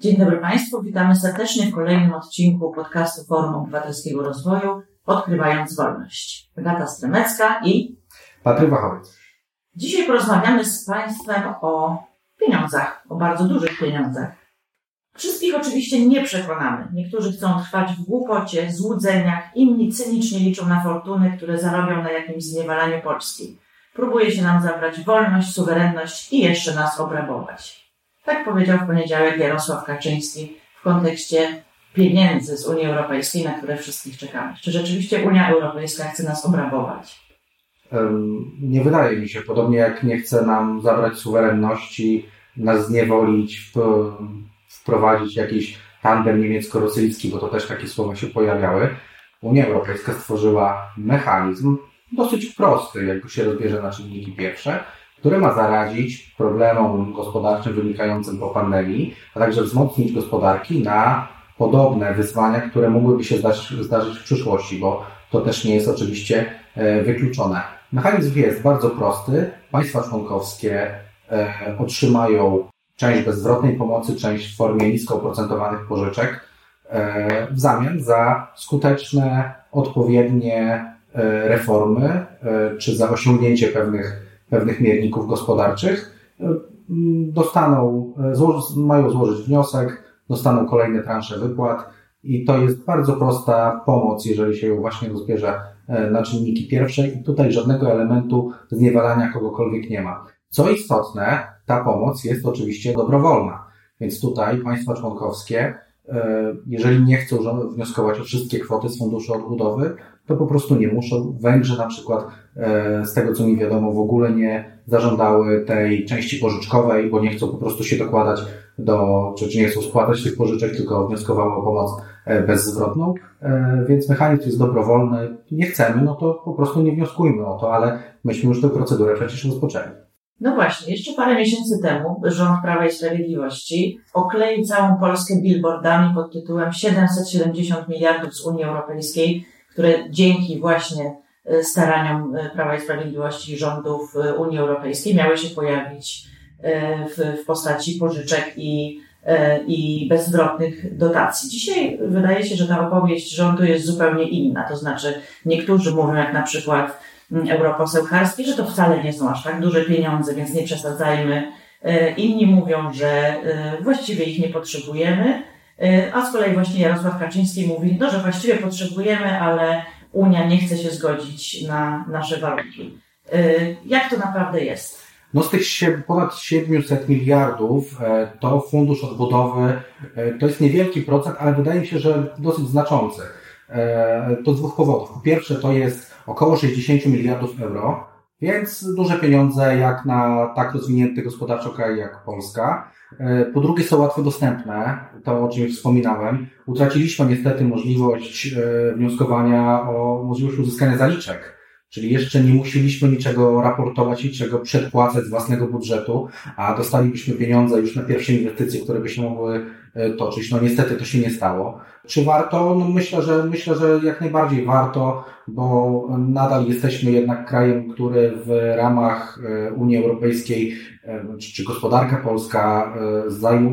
Dzień dobry Państwu, witamy serdecznie w kolejnym odcinku podcastu Forum Obywatelskiego Rozwoju Odkrywając Wolność. Agata Stremecka i Patryk Wachowiec. Dzisiaj porozmawiamy z Państwem o pieniądzach, o bardzo dużych pieniądzach. Wszystkich oczywiście nie przekonamy. Niektórzy chcą trwać w głupocie, złudzeniach, inni cynicznie liczą na fortuny, które zarobią na jakimś zniewalaniu Polski. Próbuje się nam zabrać wolność, suwerenność i jeszcze nas obrabować. Tak powiedział w poniedziałek Jarosław Kaczyński w kontekście pieniędzy z Unii Europejskiej, na które wszystkich czekamy. Czy rzeczywiście Unia Europejska chce nas obrabować? Nie wydaje mi się, podobnie jak nie chce nam zabrać suwerenności, nas zniewolić, wprowadzić jakiś tandem niemiecko-rosyjski, bo to też takie słowa się pojawiały. Unia Europejska stworzyła mechanizm dosyć prosty, jak się rozbierze na czynniki pierwsze, który ma zaradzić problemom gospodarczym wynikającym po pandemii, a także wzmocnić gospodarki na podobne wyzwania, które mogłyby się zdarzyć, zdarzyć w przyszłości, bo to też nie jest oczywiście e, wykluczone. Mechanizm jest bardzo prosty. Państwa członkowskie e, otrzymają część bezzwrotnej pomocy, część w formie nisko oprocentowanych pożyczek e, w zamian za skuteczne, odpowiednie reformy czy za osiągnięcie pewnych pewnych mierników gospodarczych, e, dostaną, e, mają złożyć wniosek, dostaną kolejne transze wypłat i to jest bardzo prosta pomoc, jeżeli się ją właśnie rozbierze e, na czynniki pierwsze i tutaj żadnego elementu zniewalania kogokolwiek nie ma. Co istotne, ta pomoc jest oczywiście dobrowolna, więc tutaj państwa członkowskie, jeżeli nie chcą wnioskować o wszystkie kwoty z Funduszu Odbudowy, to po prostu nie muszą. Węgrzy na przykład, e, z tego co mi wiadomo, w ogóle nie zażądały tej części pożyczkowej, bo nie chcą po prostu się dokładać do, czy, czy nie chcą składać tych pożyczek, tylko wnioskowały o pomoc e, bezzwrotną, e, więc mechanizm jest dobrowolny. Nie chcemy, no to po prostu nie wnioskujmy o to, ale myśmy już tę procedurę przecież rozpoczęli. No właśnie, jeszcze parę miesięcy temu rząd Prawa i Sprawiedliwości okleił całą Polskę billboardami pod tytułem 770 miliardów z Unii Europejskiej które dzięki właśnie e, staraniom e, Prawa i Sprawiedliwości rządów e, Unii Europejskiej miały się pojawić w, w postaci pożyczek i, i bezzwrotnych dotacji. Dzisiaj wydaje się, że ta opowieść rządu jest zupełnie inna. To znaczy, niektórzy mówią, jak na przykład mm, europoseł Karski, że to wcale nie są aż tak duże pieniądze, więc nie przesadzajmy. Inni mówią, że właściwie ich nie potrzebujemy. E, a z kolei właśnie Jarosław Kaczyński mówi, no, że właściwie potrzebujemy, ale Unia nie chce się zgodzić na nasze warunki. E, jak to naprawdę jest? No z tych ponad 700 miliardów e, to fundusz odbudowy to jest niewielki procent, ale wydaje mi się, że dosyć znaczący. To z dwóch powodów. Po pierwsze to jest około 60 miliardów euro, więc duże pieniądze jak na tak rozwinięty gospodarczo kraj jak Polska. E, po drugie są łatwo dostępne, to o czym wspominałem. Utraciliśmy niestety możliwość e, wnioskowania o możliwość uzyskania zaliczek. Czyli jeszcze nie musieliśmy niczego raportować, niczego przedpłacać z własnego budżetu, a dostalibyśmy pieniądze już na pierwsze inwestycje, które by się mogły toczyć. No niestety to się nie stało. Czy warto? No myślę, że myślę, że jak najbardziej warto, bo nadal jesteśmy jednak krajem, który w ramach Unii Europejskiej czy gospodarka polska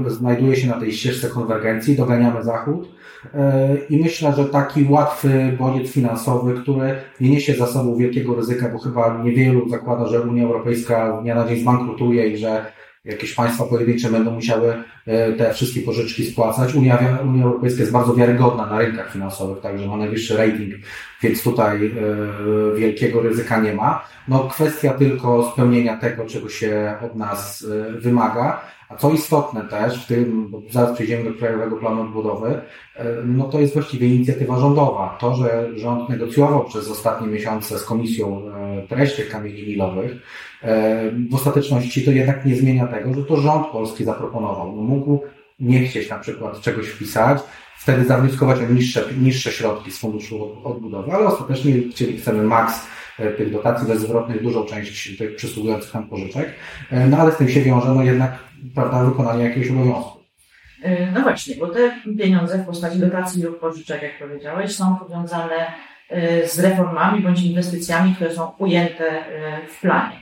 znajduje się na tej ścieżce konwergencji, doganiamy Zachód e, i myślę, że taki łatwy bodziec finansowy, który nie niesie za sobą wielkiego ryzyka, bo chyba niewielu zakłada, że Unia Europejska dnia na dzień zbankrutuje i że jakieś państwa pojedyncze będą musiały e, te wszystkie pożyczki spłacać. Unia, Unia Europejska jest bardzo wiarygodna na rynkach finansowych, także ma najwyższy rating, więc tutaj e, wielkiego ryzyka nie ma. No kwestia tylko spełnienia tego, czego się od nas e, wymaga. A co istotne też w tym, bo zaraz przejdziemy do Krajowego Planu Odbudowy, no to jest właściwie inicjatywa rządowa. To, że rząd negocjował przez ostatnie miesiące z Komisją treść tych kamieni milowych, w ostateczności to jednak nie zmienia tego, że to rząd polski zaproponował. No mógł nie chcieć na przykład czegoś wpisać, wtedy zawnioskować o niższe, niższe środki z funduszu odbudowy, ale ostatecznie chcieli, chcemy maks e, tych dotacji bezzwrotnych, dużą część tych przysługujących nam pożyczek, e, no ale z tym się wiąże no jednak prawda, wykonanie jakiegoś obowiązku. E, no właśnie, bo te pieniądze w postaci dotacji lub pożyczek, jak powiedziałeś, są powiązane z reformami bądź inwestycjami, które są ujęte w planie.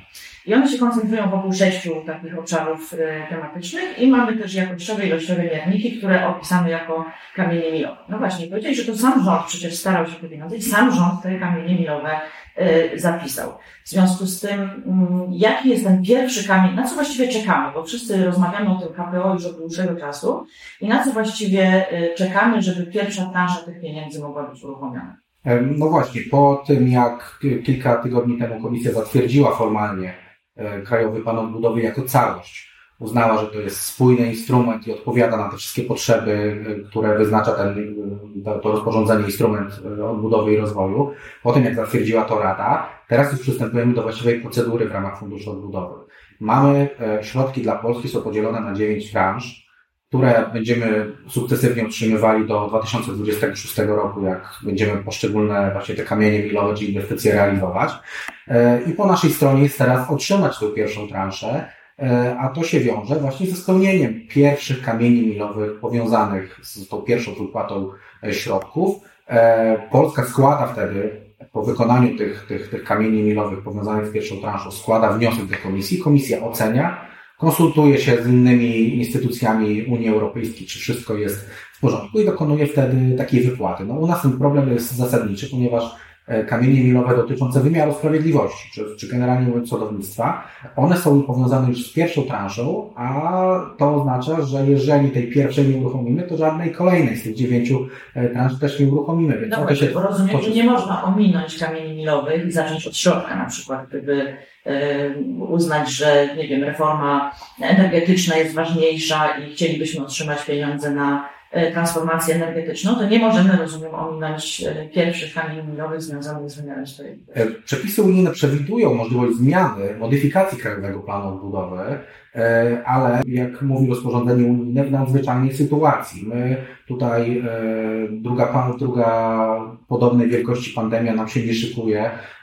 I one się koncentrują wokół sześciu takich obszarów tematycznych i mamy też jakościowe, ilościowe mierniki, które opisamy jako kamienie milowe. No właśnie, powiedzieli, że to sam rząd przecież starał się te i sam rząd te kamienie milowe zapisał. W związku z tym, mm, jaki jest ten pierwszy kamień, na co właściwie czekamy, bo wszyscy rozmawiamy o tym KPO już od dłuższego czasu i na co właściwie czekamy, żeby pierwsza plansza tych pieniędzy mogła być uruchomiona? No właśnie, po tym jak kilka tygodni temu komisja zatwierdziła formalnie e, Krajowy Plan Odbudowy jako całość, uznała, że to jest spójny instrument i odpowiada na te wszystkie potrzeby, e, które wyznacza ten, to, to rozporządzenie, instrument e, odbudowy i rozwoju. Po tym jak zatwierdziła to Rada, teraz już przystępujemy do właściwej procedury w ramach Funduszu Odbudowy. Mamy środki dla Polski, są podzielone na dziewięć branż które będziemy sukcesywnie utrzymywali do 2026 roku, jak będziemy poszczególne właśnie te kamienie milowe czy inwestycje realizować. E, I po naszej stronie jest teraz otrzymać tę pierwszą transzę, e, a to się wiąże właśnie ze spełnieniem pierwszych kamieni milowych powiązanych z tą pierwszą wypłatą e, środków. Polska składa wtedy po wykonaniu tych, tych, tych kamieni milowych powiązanych z pierwszą transzą składa wniosek do komisji, komisja ocenia, konsultuje się z innymi instytucjami Unii Europejskiej, czy wszystko jest w porządku i dokonuje wtedy takiej wypłaty. No u nas ten problem jest zasadniczy, ponieważ kamienie milowe dotyczące wymiaru sprawiedliwości, czy, czy generalnie mówiąc sądownictwa, one są powiązane już z pierwszą transzą, a to oznacza, że jeżeli tej pierwszej nie uruchomimy, to żadnej kolejnej z tych dziewięciu e, transz też nie uruchomimy. Więc Dobra, się rozumiem, że nie można ominąć kamieni milowych i zacząć od środka na przykład, gdyby uznać, że nie wiem, reforma energetyczna jest ważniejsza i chcielibyśmy otrzymać pieniądze na e, transformację energetyczną, to nie możemy, rozumiem, ominąć e, pierwszych kamieni milowych związanych z wymiarem sprawiedliwości. E, przepisy unijne przewidują możliwość zmiany, modyfikacji Krajowego Planu Odbudowy, ale jak mówi rozporządzenie unijne, w nadzwyczajnej sytuacji. My tutaj druga, druga podobnej wielkości pandemia nam się nie szykuje, E,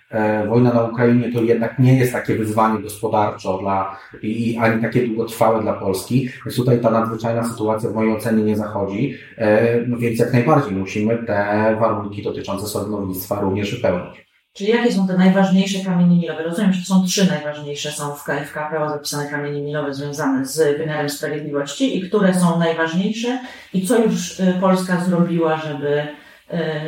wojna na Ukrainie to jednak nie jest takie wyzwanie gospodarczo dla, i, ani takie długotrwałe dla Polski, więc tutaj ta nadzwyczajna sytuacja w mojej ocenie nie zachodzi, e, no więc jak najbardziej musimy te warunki dotyczące sądownictwa również wypełnić. Czyli jakie są te najważniejsze kamienie milowe? Rozumiem, że są trzy najważniejsze, są w KFKPO zapisane kamienie milowe związane z wymiarem sprawiedliwości i które są najważniejsze i co już y, Polska zrobiła, żeby E,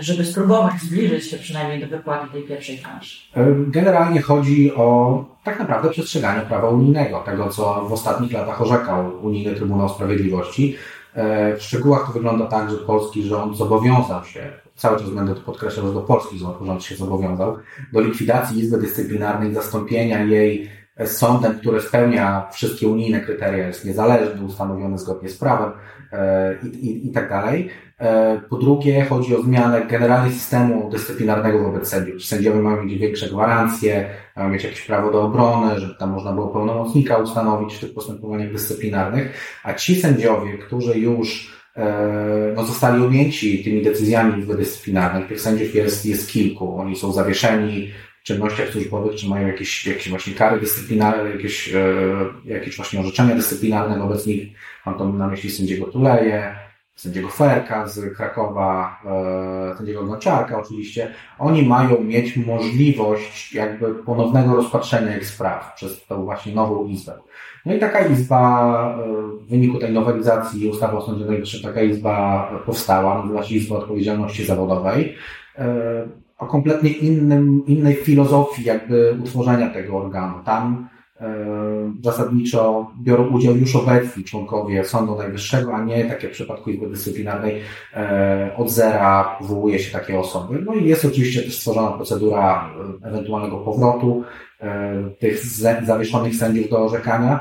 żeby spróbować zbliżyć się przynajmniej do wypłaty tej pierwszej transzy? E, generalnie chodzi o tak naprawdę przestrzeganie prawa unijnego, tego co w ostatnich latach orzekał Unijny Trybunał Sprawiedliwości. E, w szczegółach to wygląda tak, że polski rząd zobowiązał się, cały czas będę to podkreślał, że do polski rząd się zobowiązał, do likwidacji Izby Dyscyplinarnej, zastąpienia jej sądem, który spełnia wszystkie unijne kryteria, jest niezależny, ustanowiony zgodnie z prawem i, i, i tak dalej. E, po drugie, chodzi o zmianę generalnie systemu dyscyplinarnego wobec sędziów. Sędziowie mają mieć większe gwarancje, mają mieć jakieś prawo do obrony, żeby tam można było pełnomocnika ustanowić w tych postępowaniach dyscyplinarnych, a ci sędziowie, którzy już e, no, zostali objęci tymi decyzjami dyscyplinarnych, tych sędziów jest, jest kilku, oni są zawieszeni czynnościach służbowych, czy mają jakieś, jakieś właśnie kary dyscyplinarne, jakieś, e, jakieś właśnie orzeczenia dyscyplinarne wobec nich, mam to na myśli sędziego Tuleje, sędziego Ferka z Krakowa, e, sędziego Gąciarka oczywiście, oni mają mieć możliwość jakby ponownego rozpatrzenia ich spraw przez tą właśnie nową izbę. No i taka izba, e, w wyniku tej nowelizacji ustawy o Sądzie Najwyższym, taka izba powstała, nazywa się Izba Odpowiedzialności Zawodowej, o kompletnie innym, innej filozofii jakby utworzenia tego organu. Tam E, zasadniczo biorą udział już obecni członkowie Sądu Najwyższego, a nie tak jak w przypadku Izby Dyscyplinarnej e, od zera powołuje się takie osoby. No i jest oczywiście też stworzona procedura e, ewentualnego powrotu tych zawieszonych sędziów do orzekania,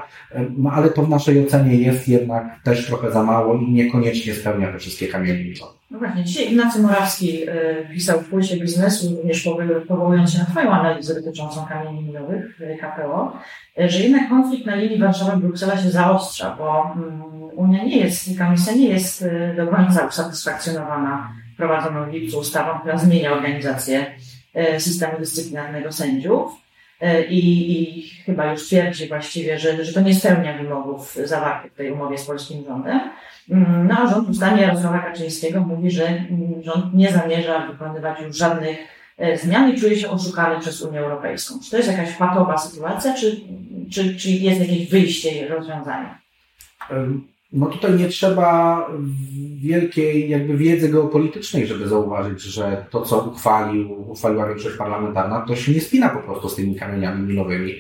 no ale to w naszej ocenie jest jednak też trochę za mało i niekoniecznie spełnia te wszystkie kamienie. No właśnie, dzisiaj Ignacy Morawski pisał w Pulsie Biznesu, również powołując się na Twoją analizę dotyczącą kamieni milowych KPO, że jednak konflikt na linii Warszawa-Bruksela się zaostrza, bo mm, Unia nie jest, Komisja nie jest y, do końca usatysfakcjonowana prowadzoną w lipcu ustawą, która zmienia organizację systemu dyscyplinarnego sędziów. Y, I, i chyba już twierdzi właściwie, że, że to nie spełnia wymogów zawartych w tej umowie z polskim rządem. Mm, no a rząd w Jarosława Kaczyńskiego mówi, że mm, rząd nie zamierza wykonywać już żadnych zmiany i czuje się oszukany przez Unię Europejską. Czy to jest jakaś patowa sytuacja, czy, czy, czy jest jakieś wyjście i rozwiązanie? No tutaj nie trzeba wielkiej jakby wiedzy geopolitycznej, żeby zauważyć, że to, co uchwalił, uchwaliła większość parlamentarna, to się nie spina po prostu z tymi kamieniami milowymi.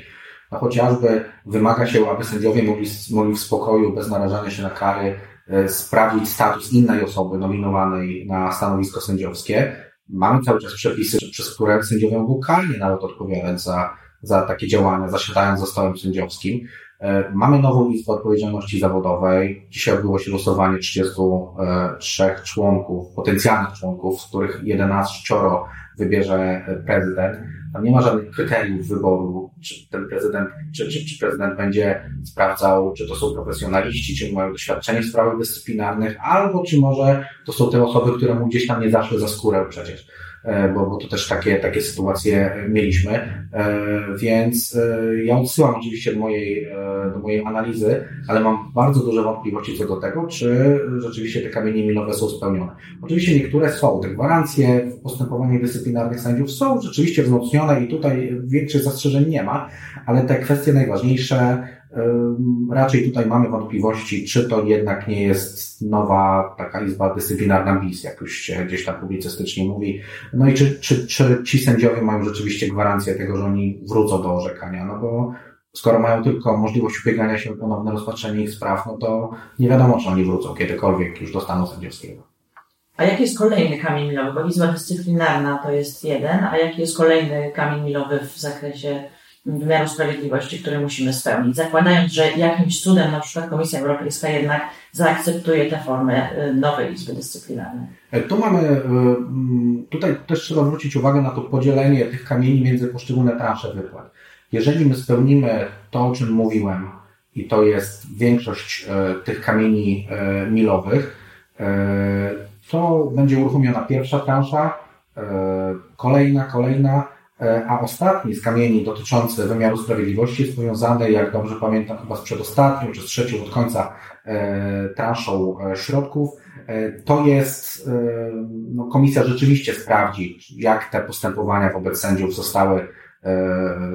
No chociażby wymaga się, aby sędziowie mogli, mogli w spokoju, bez narażania się na kary, e, sprawdzić status innej osoby nominowanej na stanowisko sędziowskie. Mamy cały czas przepisy, przez które sędziowie mogą karnie nawet odpowiadać za, za takie działania, zasiadając za stołem sędziowskim. E, mamy nową Izbę Odpowiedzialności Zawodowej. Dzisiaj odbyło się losowanie 33 członków, potencjalnych członków, z których 11 wybierze prezydent. Tam nie ma żadnych kryteriów wyboru, czy ten prezydent, czy, czy, czy prezydent będzie sprawdzał, czy to są profesjonaliści, czy mają doświadczenie w sprawach dyscyplinarnych, albo czy może to są te osoby, które mu gdzieś tam nie zaszły za skórę przecież. E, bo, bo to też takie, takie sytuacje mieliśmy. E, więc e, ja odsyłam oczywiście do mojej, do mojej analizy, ale mam bardzo duże wątpliwości co do tego, czy rzeczywiście te kamienie milowe są spełnione. Oczywiście niektóre są. Te gwarancje w postępowaniach dyscyplinarnych sędziów są rzeczywiście wzmocnione i tutaj większych zastrzeżeń nie ma, ale te kwestie najważniejsze Raczej tutaj mamy wątpliwości, czy to jednak nie jest nowa taka izba dyscyplinarna BIS, jak już się gdzieś tam publicystycznie mówi. No i czy, czy, czy ci sędziowie mają rzeczywiście gwarancję tego, że oni wrócą do orzekania, no bo skoro mają tylko możliwość ubiegania się o ponowne rozpatrzenie ich spraw, no to nie wiadomo, czy oni wrócą kiedykolwiek już do stanu sędziowskiego. A jaki jest kolejny kamień milowy? Bo Izba Dyscyplinarna to jest jeden, a jaki jest kolejny kamień milowy w zakresie wymiaru sprawiedliwości, który musimy spełnić, zakładając, że jakimś cudem na przykład Komisja Europejska jednak zaakceptuje tę formę y, nowej Izby Dyscyplinarnej. E, tu mamy, y, mm, tutaj też trzeba zwrócić uwagę na to podzielenie tych kamieni między poszczególne transze wypłat. Jeżeli my spełnimy to, o czym mówiłem, i to jest większość e, tych kamieni e, milowych, to będzie uruchomiona pierwsza transza, kolejna, kolejna, E, a ostatni z kamieni dotyczący wymiaru sprawiedliwości jest powiązany, jak dobrze pamiętam, chyba z przedostatnią czy z trzecią od końca e, transzą e, środków. To jest, no, komisja rzeczywiście sprawdzi, jak te postępowania wobec sędziów zostały,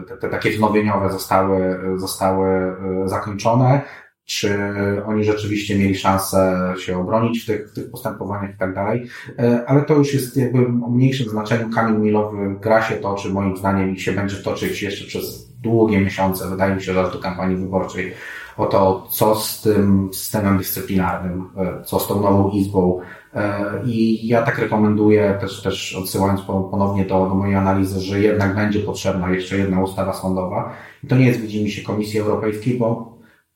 te, te takie wznowieniowe zostały, zostały zakończone czy oni rzeczywiście mieli szansę się obronić w tych, w tych postępowaniach i tak dalej. E, ale to już jest jakby o mniejszym znaczeniu. Kamień milowy gra się toczy, moim zdaniem, i się będzie toczyć jeszcze przez długie miesiące, wydaje mi się, że aż do kampanii wyborczej, o to, co z tym systemem dyscyplinarnym, e, co z tą nową izbą. E, I ja tak rekomenduję, też, też odsyłając ponownie do, do mojej analizy, że jednak będzie potrzebna jeszcze jedna ustawa sądowa. I to nie jest, widzimy się, Komisji Europejskiej, bo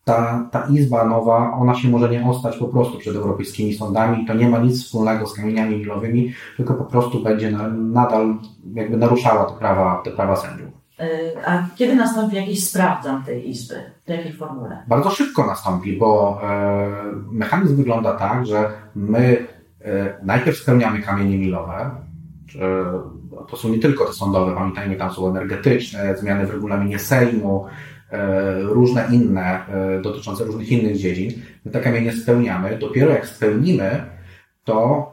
ta, ta izba nowa, ona się może nie ostać po prostu przed europejskimi sądami. To nie ma nic wspólnego z kamieniami milowymi, tylko po prostu będzie na, nadal jakby naruszała te prawa, te prawa sędziów. E, a kiedy nastąpi jakiś sprawdzam tej izby? W jakiej formule? Bardzo szybko nastąpi, bo e, mechanizm wygląda tak, że my e, najpierw spełniamy kamienie milowe, to są nie tylko te sądowe, pamiętajmy, tam są energetyczne, zmiany w regulaminie Sejmu, różne inne, e, dotyczące różnych innych dziedzin. My te kamienie spełniamy. Dopiero jak spełnimy, to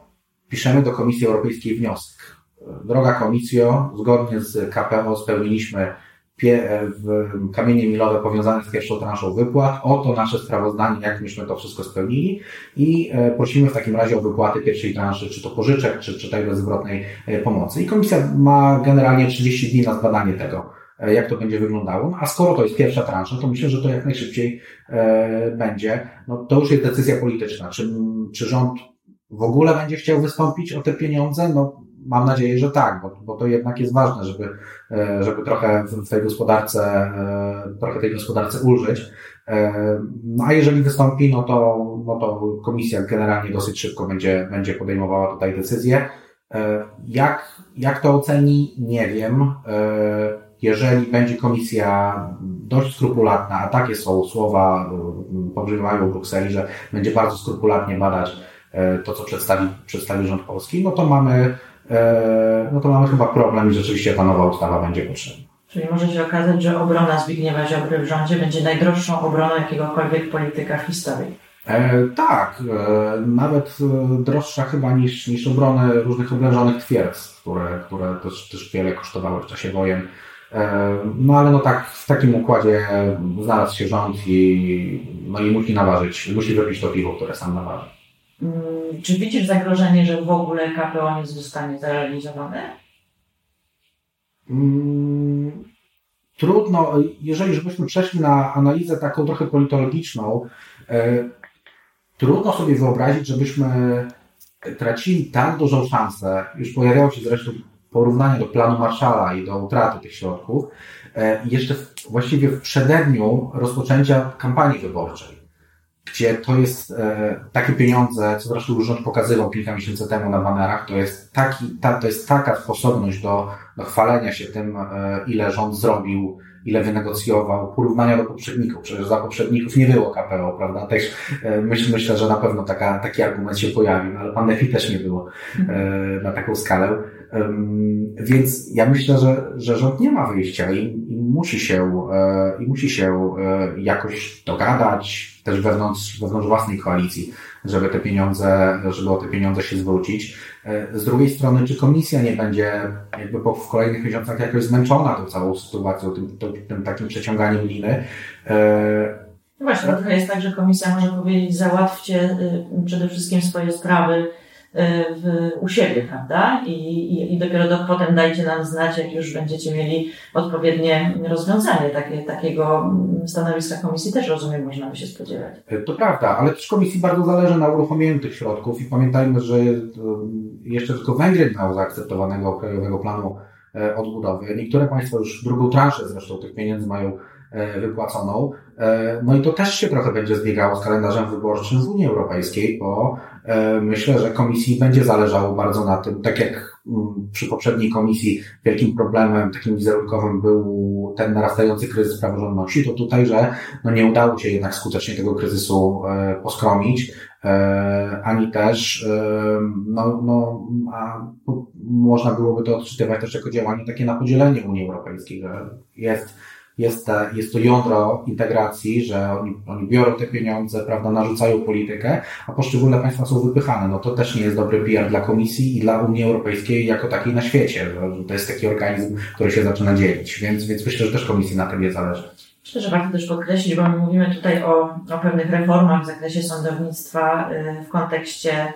piszemy do Komisji Europejskiej wniosek. Droga Komisjo, zgodnie z KPO spełniliśmy e, kamienie milowe powiązane z pierwszą transzą wypłat. Oto nasze sprawozdanie, jak myśmy to wszystko spełnili i prosimy w takim razie o wypłaty pierwszej transzy, czy to pożyczek, czy, czy tej bezzwrotnej pomocy. I komisja ma generalnie 30 dni na zbadanie tego E, jak to będzie wyglądało. No, a skoro to jest pierwsza transza, to myślę, że to jak najszybciej e, będzie. No, to już jest decyzja polityczna. Czy, czy rząd w ogóle będzie chciał wystąpić o te pieniądze? No, mam nadzieję, że tak, bo, bo to jednak jest ważne, żeby, e, żeby trochę w tej gospodarce, trochę tej gospodarce ulżyć. No a jeżeli wystąpi, no to, no to komisja generalnie dosyć szybko będzie, będzie podejmowała tutaj decyzję. Jak, jak to oceni? Nie wiem jeżeli będzie komisja dość skrupulatna, a takie są słowa, y, pobrzmiewają w Brukseli, że będzie bardzo skrupulatnie badać e, to, co przedstawi, przedstawi rząd polski, no to mamy, e, no to mamy chyba problem i rzeczywiście ta nowa ustawa będzie potrzebna. Czyli może się okazać, że obrona Zbigniewa Ziobry w rządzie będzie najdroższą obroną jakiegokolwiek polityka w historii. E, tak, e, nawet e, droższa chyba niż, niż obrony różnych oblężonych twierdz, które, które też, też wiele kosztowały w czasie wojen. No ale no tak, w takim układzie znalazł się rząd i, no i musi naważyć, musi wypić to piwo, które sam naważy. Mm, czy widzisz zagrożenie, że w ogóle KPO nie zostanie zrealizowane? Mm, trudno, jeżeli już byśmy przeszli na analizę taką trochę politologiczną, e, trudno sobie wyobrazić, żebyśmy tracili tak dużą szansę, już pojawiało się zresztą porównanie do planu Marszala i do utraty tych środków, e, jeszcze właściwie w przededniu rozpoczęcia kampanii wyborczej, gdzie to jest e, takie pieniądze, co zresztą już rząd pokazywał kilka miesięcy temu na banerach, to jest, taki, ta, to jest taka sposobność do, do chwalenia się tym, e, ile rząd zrobił, ile wynegocjował, porównania do poprzedników. Przecież za poprzedników nie było KPO, prawda? Też myśl, myślę, że na pewno taka, taki argument się pojawił, ale pandemii też nie było na taką skalę. Więc ja myślę, że, że rząd nie ma wyjścia i, i musi się, e, i musi się jakoś dogadać, też wewnątrz, wewnątrz własnej koalicji, żeby te pieniądze, żeby o te pieniądze się zwrócić. Z drugiej strony, czy komisja nie będzie jakby po, w kolejnych miesiącach jakoś zmęczona tą całą sytuacją, tym, tym, tym takim przeciąganiem liny? No właśnie, trochę jest tak, że komisja może powiedzieć, załatwcie y, przede wszystkim swoje sprawy w, u siebie, prawda? I, i, I dopiero do, potem dajcie nam znać, jak już będziecie mieli odpowiednie rozwiązanie. Takie, takiego stanowiska komisji też rozumiem, można by się spodziewać. E, to prawda, ale też komisji bardzo zależy na uruchomieniu tych środków i pamiętajmy, że jeszcze tylko Węgry mają zaakceptowanego Krajowego Planu e, Odbudowy. Niektóre państwa już drugą transzę zresztą tych pieniędzy mają e, wypłaconą. No i to też się trochę będzie zbiegało z kalendarzem wyborczym w Unii Europejskiej, bo E, myślę, że komisji będzie zależało bardzo na tym, tak jak mm, przy poprzedniej komisji wielkim problemem takim wizerunkowym był ten narastający kryzys praworządności, to tutaj, że no nie udało się jednak skutecznie tego kryzysu e, poskromić, e, ani też no, no, a można byłoby to odczytywać też jako działanie takie na podzielenie Unii Europejskiej, że jest jest, ta, jest to jądro integracji, że oni, oni biorą te pieniądze, prawda, narzucają politykę, a poszczególne państwa są wypychane. No to też nie jest dobry PR dla Komisji i dla Unii Europejskiej jako takiej na świecie, że to jest taki organizm, który się zaczyna dzielić. Więc, więc myślę, że też Komisji na tym nie zależy. Myślę, że warto też podkreślić, bo my mówimy tutaj o, o pewnych reformach w zakresie sądownictwa y, w kontekście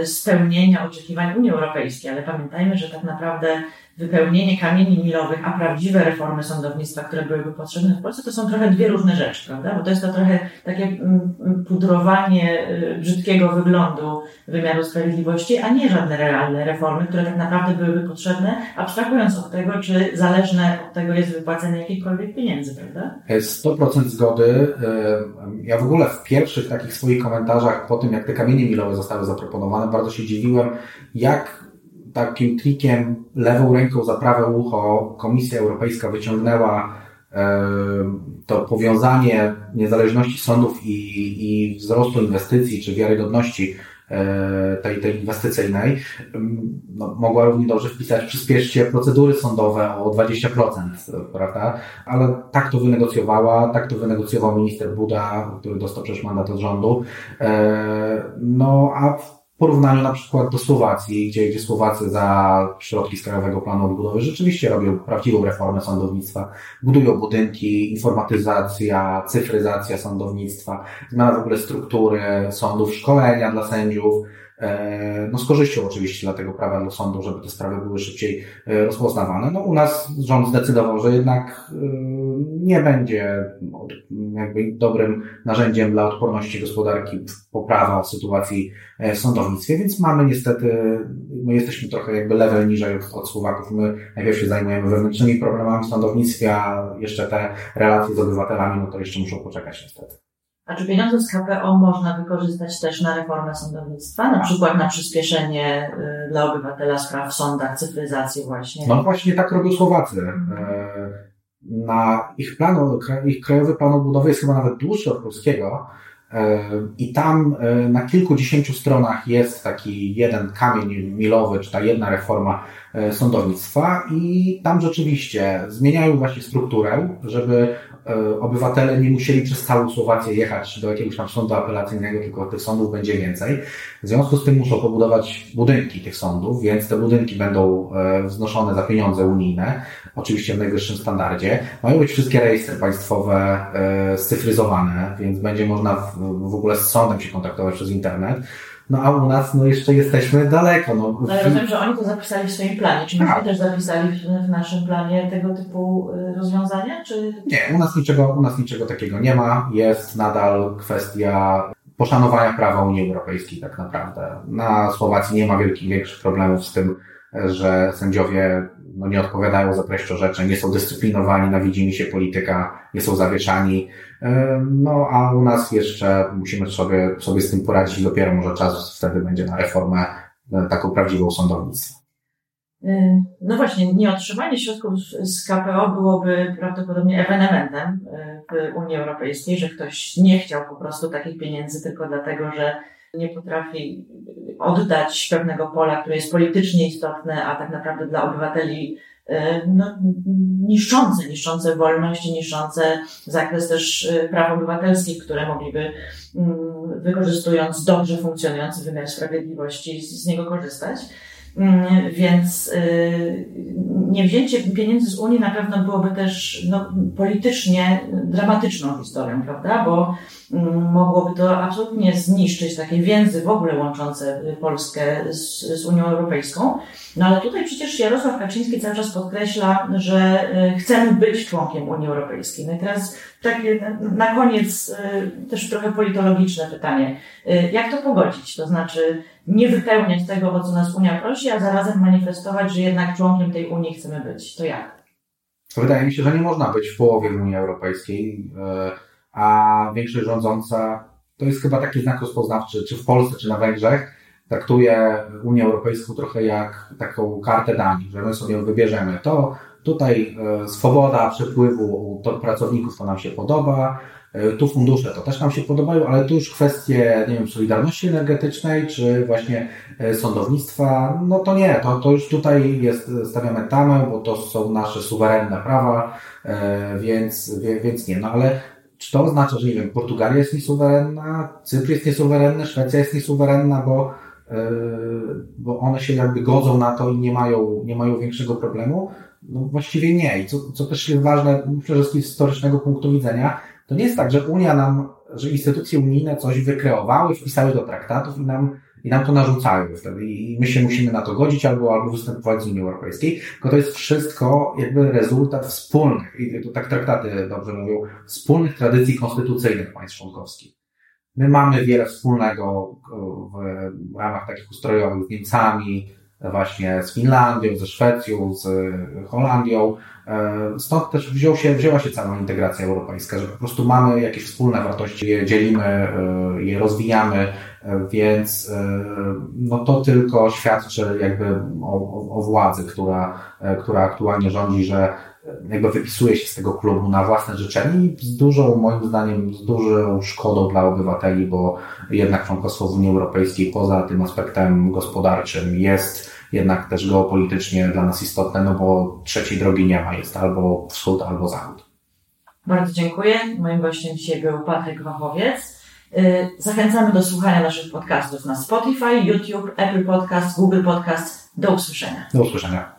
y, spełnienia oczekiwań Unii Europejskiej, ale pamiętajmy, że tak naprawdę wypełnienie kamieni milowych, a prawdziwe reformy sądownictwa, które byłyby potrzebne w Polsce, to są trochę dwie różne rzeczy, prawda? Bo to jest to trochę takie mm, mm, pudrowanie y, brzydkiego wyglądu wymiaru sprawiedliwości, a nie żadne realne reformy, które tak naprawdę byłyby potrzebne, abstrahując od tego, czy zależne od tego jest wypłacenie jakichkolwiek pieniędzy, prawda? 100% zgody. Ja w ogóle w pierwszych takich swoich komentarzach po tym, jak te kamienie milowe zostały zaproponowane, bardzo się dziwiłem, jak takim trikiem lewą ręką za prawe ucho Komisja Europejska wyciągnęła e, to powiązanie niezależności sądów i, i wzrostu inwestycji czy wiarygodności e, tej, tej inwestycyjnej, no, mogła równie dobrze wpisać przyspieszcie procedury sądowe o 20%, prawda? Ale tak to wynegocjowała, tak to wynegocjował minister Buda, który dostał przecież mandat od rządu. E, no, a porównaniu na przykład do Słowacji, gdzie, gdzie Słowacy za środki z Krajowego Planu Odbudowy rzeczywiście robią prawdziwą reformę sądownictwa, budują budynki, informatyzacja, cyfryzacja sądownictwa, zmiana w ogóle struktury sądów, szkolenia dla sędziów, no z korzyścią oczywiście dla tego prawa do sądu, żeby te sprawy były szybciej e, rozpoznawane. No u nas rząd zdecydował, że jednak e, nie będzie jakby dobrym narzędziem dla odporności gospodarki poprawa sytuacji w sądownictwie, więc mamy niestety, my jesteśmy trochę jakby level niżej od Słowaków. My najpierw się zajmujemy wewnętrznymi problemami w sądownictwie, a jeszcze te relacje z obywatelami, no to jeszcze muszą poczekać niestety. A czy pieniądze z KPO można wykorzystać też na reformę sądownictwa? Na przykład na przyspieszenie y, dla obywatela spraw w sądach, cyfryzację właśnie? No właśnie tak robią Słowacy. E, na ich planu, ich krajowy plan odbudowy jest chyba nawet dłuższy od polskiego. I tam na kilkudziesięciu stronach jest taki jeden kamień milowy, czy ta jedna reforma sądownictwa i tam rzeczywiście zmieniają właśnie strukturę, żeby E, obywatele nie musieli przez całą Słowację jechać do jakiegoś tam sądu apelacyjnego, tylko tych sądów będzie więcej. W związku z tym muszą pobudować budynki tych sądów, więc te budynki będą e, wznoszone za pieniądze unijne, oczywiście w najwyższym standardzie. Mają być wszystkie rejestry państwowe e, scyfryzowane, więc będzie można w ogóle z sądem się kontaktować przez internet. No a u nas no jeszcze jesteśmy daleko. No, no ja rozumiem, że oni to zapisali w swoim planie. Czy myśmy tak. też zapisali w, w, naszym planie tego typu y, rozwiązania? Czy... Nie, u nas, niczego, u nas niczego takiego nie ma. Jest nadal kwestia poszanowania prawa Unii Europejskiej tak naprawdę. Na Słowacji nie ma wielkich, większych problemów z tym, że sędziowie no, nie odpowiadają za treść orzeczeń, nie są dyscyplinowani na widzimy się polityka, nie są zawieszani. No, a u nas jeszcze musimy sobie, sobie z tym poradzić. Dopiero może czas wtedy będzie na reformę e, taką prawdziwą sądownictwa. E, no właśnie, nieotrzymanie środków z KPO byłoby prawdopodobnie ewenementem e, w Unii Europejskiej, że ktoś nie chciał po prostu takich pieniędzy tylko dlatego, że nie potrafi oddać pewnego pola, które jest politycznie istotne, a tak naprawdę dla obywateli no, niszczące, niszczące wolność, niszczące zakres też e, praw obywatelskich, które mogliby, mm, wykorzystując dobrze funkcjonujący wymiar sprawiedliwości, z niego korzystać. Mm, więc y, niewzięcie pieniędzy z Unii na pewno byłoby też no, politycznie dramatyczną historią, prawda? Bo mm, mogłoby to absolutnie zniszczyć takie więzy w ogóle łączące Polskę z, z Unią Europejską. No ale tutaj przecież Jarosław Kaczyński cały czas podkreśla, że y, chcemy być członkiem Unii Europejskiej. No i teraz takie na koniec y, też trochę politologiczne pytanie. Jak to pogodzić? To znaczy, nie wypełniać tego, o co nas Unia prosi, a zarazem manifestować, że jednak członkiem tej Unii chcemy być. To jak? Wydaje mi się, że nie można być w połowie Unii Europejskiej, e, a większość rządząca to jest chyba taki znak rozpoznawczy, czy w Polsce, czy na Węgrzech, traktuje Unię Europejską trochę jak taką kartę dań, że my sobie wybierzemy to, tutaj e, swoboda przepływu pracowników to nam się podoba, tu fundusze to też nam się podobają, ale tu już kwestie, nie wiem, solidarności energetycznej, czy właśnie e, sądownictwa, no to nie, to, to już tutaj jest, stawiamy tamę, bo to są nasze suwerenne prawa, e, więc, więc nie, no ale czy to oznacza, że nie wiem, Portugalia jest niesuwerenna, Cypr jest niesuwerenny, Szwecja jest niesuwerenna, bo, bo one się jakby godzą na to i nie mają, nie mają większego problemu? No właściwie nie. I co, co też jest ważne, przede wszystkim z historycznego punktu widzenia, to nie jest tak, że Unia nam, że instytucje unijne coś wykreowały, wpisały do traktatów i nam, i nam to narzucają wtedy. I my się musimy na to godzić albo, albo występować z Unii Europejskiej. Tylko to jest wszystko jakby rezultat wspólnych, i to tak traktaty dobrze mówią, wspólnych tradycji konstytucyjnych państw członkowskich. My mamy wiele wspólnego w ramach takich ustrojowych z Niemcami, właśnie z Finlandią, ze Szwecją, z Holandią. E, stąd też wziął się, wzięła się cała integracja europejska, że po prostu mamy jakieś wspólne wartości, je dzielimy, e, je rozwijamy, e, więc no to tylko świadczy jakby o, o władzy, która, która aktualnie rządzi, że jakby wypisuje się z tego klubu na własne życzenie i z dużą, moim zdaniem, z dużą szkodą dla obywateli, bo jednak członkostwo w Unii Europejskiej poza tym aspektem gospodarczym jest jednak też geopolitycznie dla nas istotne, no bo trzeciej drogi nie ma, jest albo wschód, albo zachód. Bardzo dziękuję. Moim gościem dzisiaj był Patryk Wachowiec. Y, zachęcamy do słuchania naszych podcastów na Spotify, YouTube, Apple Podcast, Google Podcast. Do usłyszenia. Do usłyszenia.